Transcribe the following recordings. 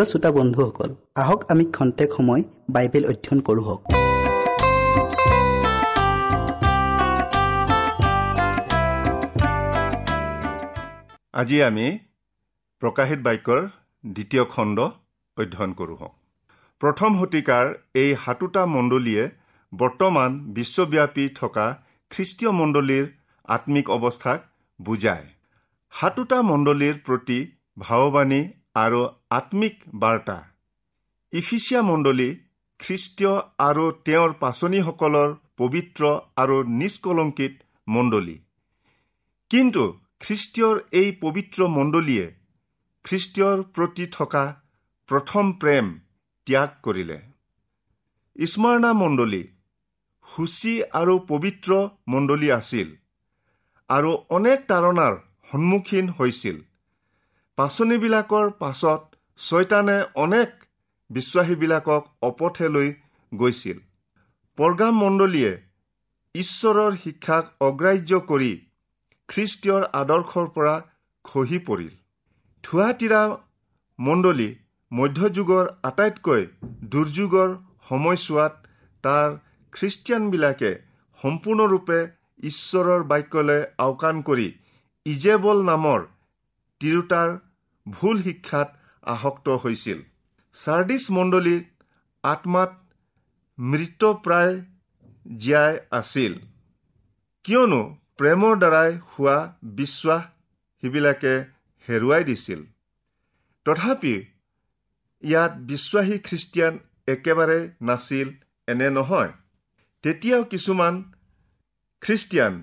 প্ৰিয় শ্ৰোতা বন্ধুসকল আহক আমি খন্তেক সময় বাইবেল অধ্যয়ন কৰোঁ আজি আমি প্ৰকাশিত বাক্যৰ দ্বিতীয় খণ্ড অধ্যয়ন কৰোঁ প্ৰথম শতিকাৰ এই সাতোটা মণ্ডলীয়ে বৰ্তমান বিশ্বব্যাপী থকা খ্ৰীষ্টীয় মণ্ডলীৰ আত্মিক অৱস্থাক বুজায়। সাতোটা মণ্ডলীৰ প্ৰতি ভাৱবাণী আৰু আত্মিক বাৰ্তা। ইফিচিয়া মণ্ডলী খ্ৰীষ্টীয় আৰু তেওঁৰ পাচনীসকলৰ পবিত্ৰ আৰু নিষ্কলংকিত মণ্ডলী। কিন্তু খ্ৰীষ্টীয়ৰ এই পবিত্ৰ মণ্ডলীয়ে খ্ৰীষ্টীয়ৰ প্ৰতি থকা প্ৰথম প্ৰেম ত্যাগ কৰিলে। স্মৰণা মণ্ডলী সূচী আৰু পবিত্ৰ মণ্ডলী আছিল আৰু অনেক তাৰণাৰ সন্মুখীন হৈছিল। পাচনিবিলাকৰ পাছত ছয়তানে অনেক বিশ্বাসীবিলাকক অপথে লৈ গৈছিল। পৰ্গাম মণ্ডলীয়ে ঈশ্বৰৰ শিক্ষাক অগ্ৰাহ্য কৰি খ্ৰীষ্টীয়ৰ আদৰ্শৰ পৰা খহি পৰিল। থুৱাতিৰা মণ্ডলী মধ্যযুগৰ আটাইতকৈ দুৰ্যোগৰ সময়ছোৱাত তাৰ খ্ৰীষ্টিয়ানবিলাকে সম্পূৰ্ণৰূপে ঈশ্বৰৰ বাক্যলৈ আওকাণ কৰি ইজেবল নামৰ তিৰোতাৰ ভুল শিক্ষাত আসক্ত হৈছিল। ছাৰ্ডিছ মণ্ডলীৰ আত্মাত মৃতপ্ৰায় জীয়াই আছিল। কিয়নো প্ৰেমৰ দ্বাৰাই হোৱা বিশ্বাস সিবিলাকে হেৰুৱাই দিছিল। তথাপি ইয়াত বিশ্বাসী খ্ৰীষ্টিয়ান একেবাৰে নাছিল এনে নহয়। তেতিয়াও কিছুমান খ্ৰীষ্টিয়ান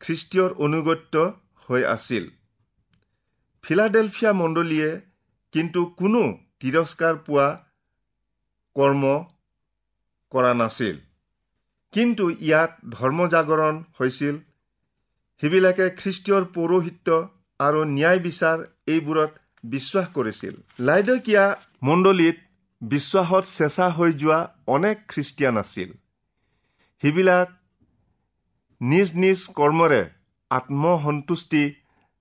খ্ৰীষ্টীয়ৰ অনুগত্য হৈ আছিল। ফিলাডেলফিয়া মণ্ডলীয়ে কিন্তু কোনো তিৰস্কাৰ পোৱা কৰ্ম কৰা নাছিল। কিন্তু ইয়াত ধৰ্মজাগৰণ হৈছিল। সেইবিলাকে খ্ৰীষ্টীয়ৰ পৌৰোহিত্য আৰু ন্যায় বিচাৰ এইবোৰত বিশ্বাস কৰিছিল। লাইদকীয়া মণ্ডলীত বিশ্বাসত চেঁচা হৈ যোৱা অনেক খ্ৰীষ্টিয়ান আছিল। সেইবিলাক নিজ নিজ কৰ্মৰে আত্মসন্তুষ্টি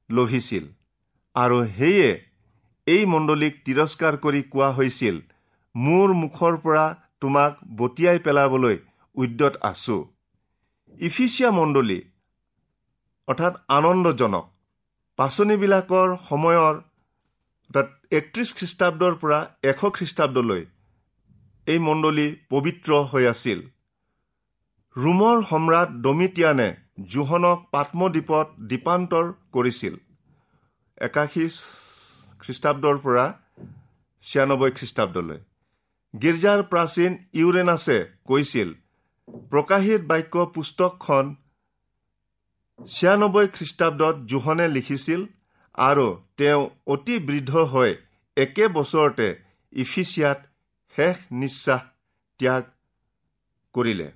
লভিছিল আৰু সেয়ে এই মণ্ডলীক তিৰস্কাৰ কৰি কোৱা হৈছিল মোৰ মুখৰ পৰা তোমাক বটিয়াই পেলাবলৈ উদ্যত আছো। ইফিচিয়া মণ্ডলী অৰ্থাৎ আনন্দজনক পাচনিবিলাকৰ সময়ৰ অৰ্থাৎ একত্ৰিছ খ্ৰীষ্টাব্দৰ পৰা এশ খ্ৰীষ্টাব্দলৈ এই মণ্ডলী পবিত্ৰ হৈ আছিল। ৰোমৰ সম্ৰাট ডমিটিয়ানে জোহনক পাত্মদ্বীপত দ্বীপান্তৰ কৰিছিল। একাশী খ্ৰীষ্টাব্দৰ পৰা ছিয়ানব্বৈ খ্ৰীষ্টাব্দলৈ। গীৰ্জাৰ প্ৰাচীন ইউৰেনাছে কৈছিল প্ৰকাশিত বাক্য পুস্তকখন ছিয়ানব্বৈ খ্ৰীষ্টাব্দত জোহনে লিখিছিল আৰু তেওঁ অতি বৃদ্ধ হৈ একে বছৰতে ইফিচিয়াত শেষ নিশ্বাস ত্যাগ কৰিলে।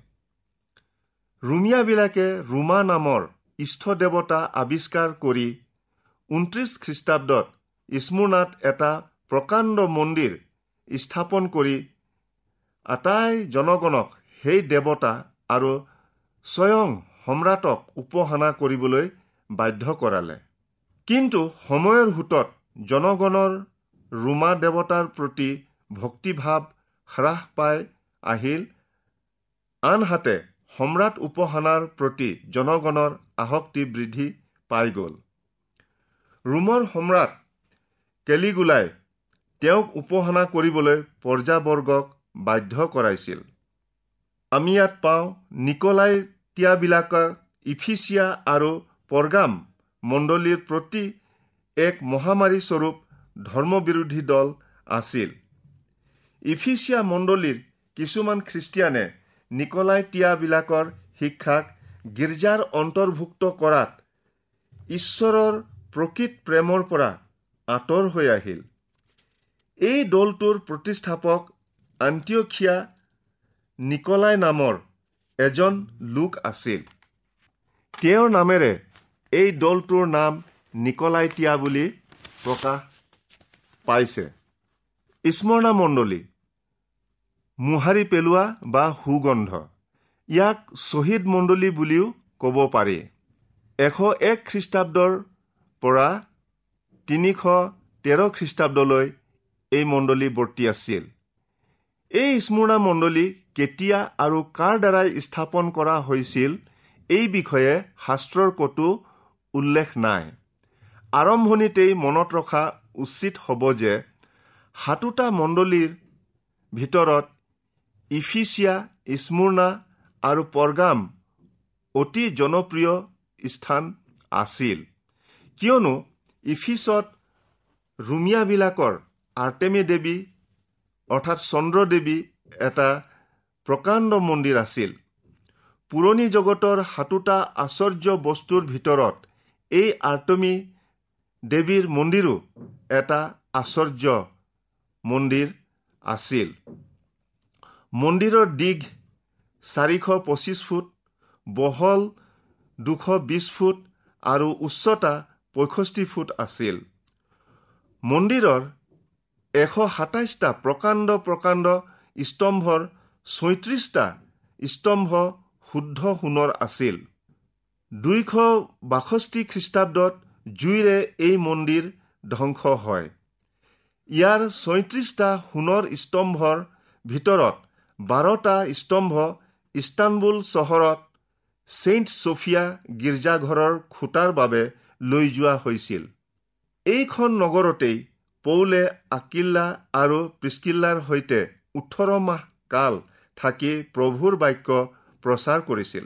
ৰুমিয়াবিলাকে ৰোমা নামৰ ইষ্ট দেৱতা আৱিষ্কাৰ কৰি ঊনত্ৰিছ খ্ৰীষ্টাব্দত স্মুৰ্ণাত এটা প্ৰকাণ্ড মন্দিৰ স্থাপন কৰি আটাই জনগণক সেই দেৱতা আৰু স্বয়ং সম্ৰাটক উপাসনা কৰিবলৈ বাধ্য কৰালে। কিন্তু সময়ৰ সোঁতত জনগণৰ ৰোমা দেৱতাৰ প্ৰতি ভক্তিভাৱ হ্ৰাস পাই আহিল। আনহাতে সম্ৰাট উপাসনাৰ প্ৰতি জনগণৰ আসক্তি বৃদ্ধি পাই গ'ল। ৰোমৰ সম্ৰাট কেলিগুলাই তেওঁক উপাসনা কৰিবলৈ প্ৰজাবৰ্গক বাধ্য কৰাইছিল। আমি ইয়াত পাওঁ নিকলাই তিয়াবিলাকক ইফিচিয়া আৰু পৰগাম মণ্ডলীৰ প্ৰতি এক মহামাৰী স্বৰূপ ধৰ্মবিৰোধী দল আছিল। ইফিচিয়া মণ্ডলীৰ কিছুমান খ্ৰীষ্টিয়ানে নিকলাই তিয়াবিলাকৰ শিক্ষাক গীৰ্জাৰ অন্তৰ্ভুক্ত কৰাত ঈশ্বৰৰ প্ৰকৃত প্ৰেমৰ পৰা আঁতৰ হৈ আহিল। এই দলটোৰ প্ৰতিষ্ঠাপক আন্তিয়খিয়া নিকলাই নামৰ এজন লোক আছিল। তেওঁৰ নামেৰে এই দলটোৰ নাম নিকলাইতিয়া বুলি প্ৰকাশ পাইছে। স্মৰণা মণ্ডলী মোহাৰি পেলোৱা বা সুগন্ধ ইয়াক শ্বহীদ মণ্ডলী বুলিও ক'ব পাৰি। এশ এক খ্ৰীষ্টাব্দৰ পৰা তিনিশ তেৰ খ্ৰীষ্টাব্দলৈ এই মণ্ডলী বৰ্তি আছিল। এই স্মৰণা মণ্ডলী কেতিয়া আৰু কাৰ দ্বাৰাই স্থাপন কৰা হৈছিল এই বিষয়ে শাস্ত্ৰৰ ক'তো উল্লেখ নাই। আৰম্ভণিতেই মনত ৰখা উচিত হ'ব যে সাতোটা মণ্ডলীৰ ভিতৰত ইফিচিয়া স্মুৰ্ণা আৰু পৰগাম অতি জনপ্ৰিয় স্থান আছিল। কিয়নো ইফিছত ৰুমিয়াবিলাকৰ আৰ্টেমি দেৱী অৰ্থাৎ চন্দ্ৰ দেৱী এটা প্ৰকাণ্ড মন্দিৰ আছিল। পুৰণি জগতৰ সাতোটা আশ্চৰ্য বস্তুৰ ভিতৰত এই আৰ্টমী দেৱীৰ মন্দিৰো এটা আশ্চৰ্য মন্দিৰ আছিল। মন্দিৰৰ দীঘ চাৰিশ পঁচিছ ফুট বহল দুশ বিছ ফুট আৰু উচ্চতা পঁয়ষষ্ঠি ফুট আছিল। মন্দিৰৰ এশ সাতাইছটা প্ৰকাণ্ড প্ৰকাণ্ড স্তম্ভৰ ছয়ত্ৰিছটা স্তম্ভ শুদ্ধ সোণৰ আছিল। দুইশ বাষষ্ঠি খ্ৰীষ্টাব্দত জুইৰে এই মন্দিৰ ধ্বংস হয়। ইয়াৰ ছয়ত্ৰিছটা সোণৰ স্তম্ভৰ ভিতৰত বাৰটা স্তম্ভ ইস্তানবুল চহৰত ছেইণ্ট ছফিয়া গীৰ্জাঘৰৰ খুটাৰ বাবে লৈ যোৱা হৈছিল। এইখন নগৰতেই পৌলে আকিল্লা আৰু প্ৰিস্কিল্লাৰ সৈতে ওঠৰ মাহ কাল থাকি প্ৰভুৰ বাক্য প্ৰচাৰ কৰিছিল।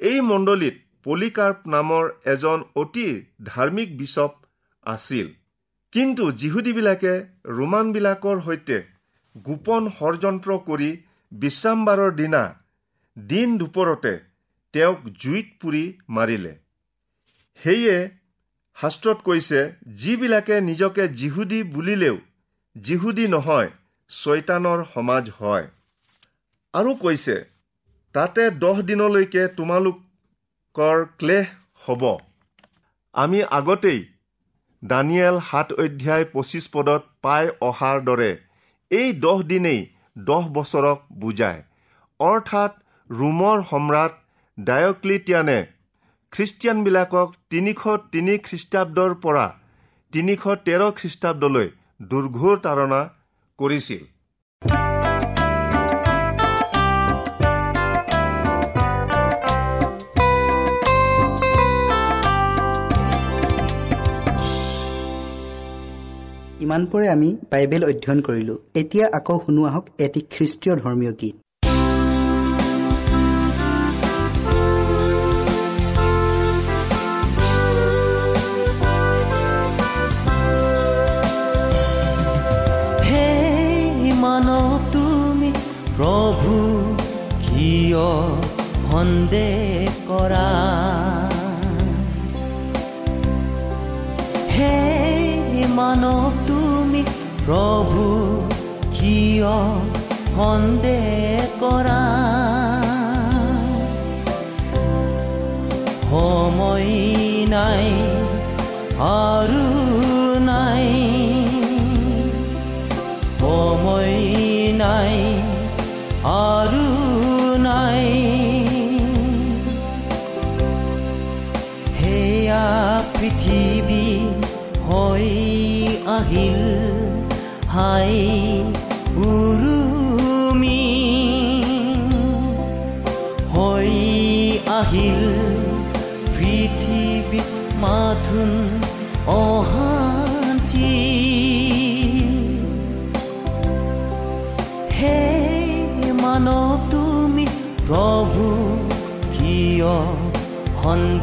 এই মণ্ডলীত পলিকাৰ্প নামৰ এজন অতি ধাৰ্মিক বিচপ আছিল। কিন্তু যিহুদীবিলাকে ৰোমানবিলাকৰ সৈতে গোপন ষড়যন্ত্ৰ কৰি বিশ্ৰামবাৰৰ দিনা দিন দুপৰতে তেওঁক জুইত পুৰি মাৰিলে। সেয়ে শাস্ত্ৰত কৈছে যিবিলাকে নিজকে যিহুদী বুলিলেও যিহুদী নহয় ছয়তানৰ সমাজ হয়। আৰু কৈছে তাতে দহ দিনলৈকে তোমালোকৰ ক্লেশ হ'ব। আমি আগতেই দানিয়েল সাত অধ্যায় পঁচিছ পদত পাই অহাৰ দৰে এই দহ দিনেই দহ বছৰক বুজায়। অৰ্থাৎ ৰোমৰ সম্ৰাট ডায়ক্লিটিয়ানে খ্ৰীষ্টিয়ানবিলাকক তিনিশ তিনি খ্ৰীষ্টাব্দৰ পৰা তিনিশ তেৰ খ্ৰীষ্টাব্দলৈ দুৰ্ঘোৰ তাৰণা কৰিছিল। ইমানপৰে আমি বাইবেল অধ্যয়ন কৰিলোঁ। এতিয়া আকৌ শুনো আহক এটি খ্ৰীষ্টীয় ধৰ্মীয় গীত। কিয় সন্দেহ কৰা। হে মানৱ তুমি প্ৰভু কিয় সন্দেহ কৰা? সময় নাই আৰু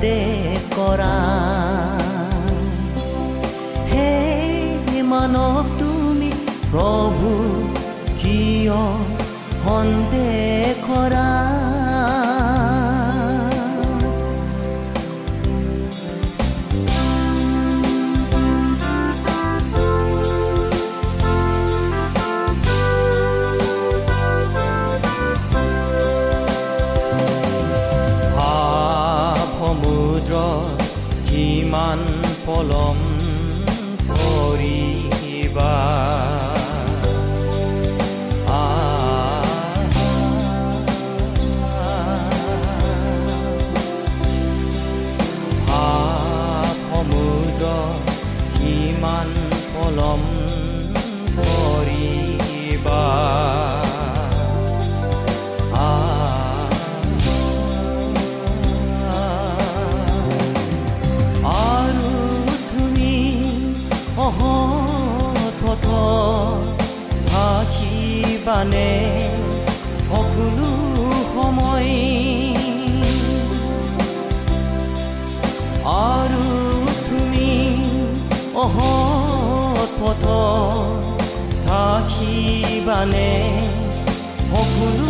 সন্দেহ কৰা। হে মানৱ তুমি প্ৰভু কিয় をきばね送る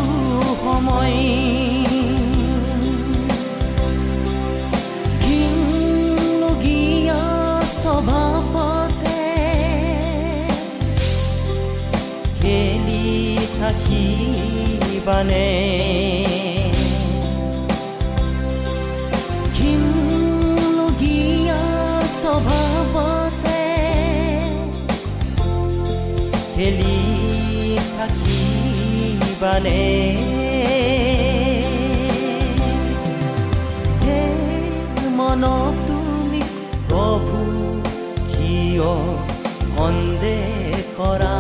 思い。銀のギアそばぽてけりたきばね。খেলি থাকিবানে হে মনক তুমি প্ৰভু কিয় সন্দেহ কৰা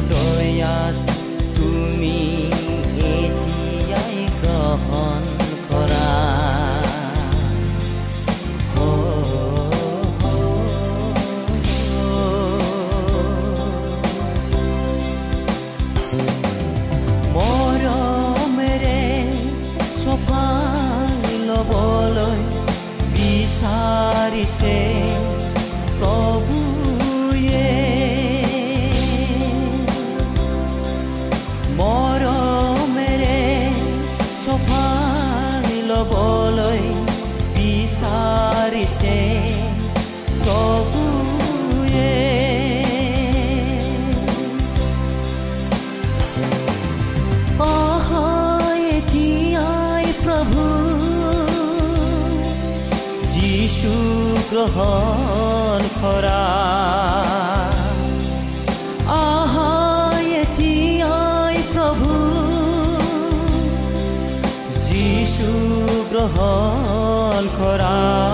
তুমি গ্ৰহণ কৰা। আহাই এতিয়াই প্ৰভু। যিচু গ্ৰহণ কৰা।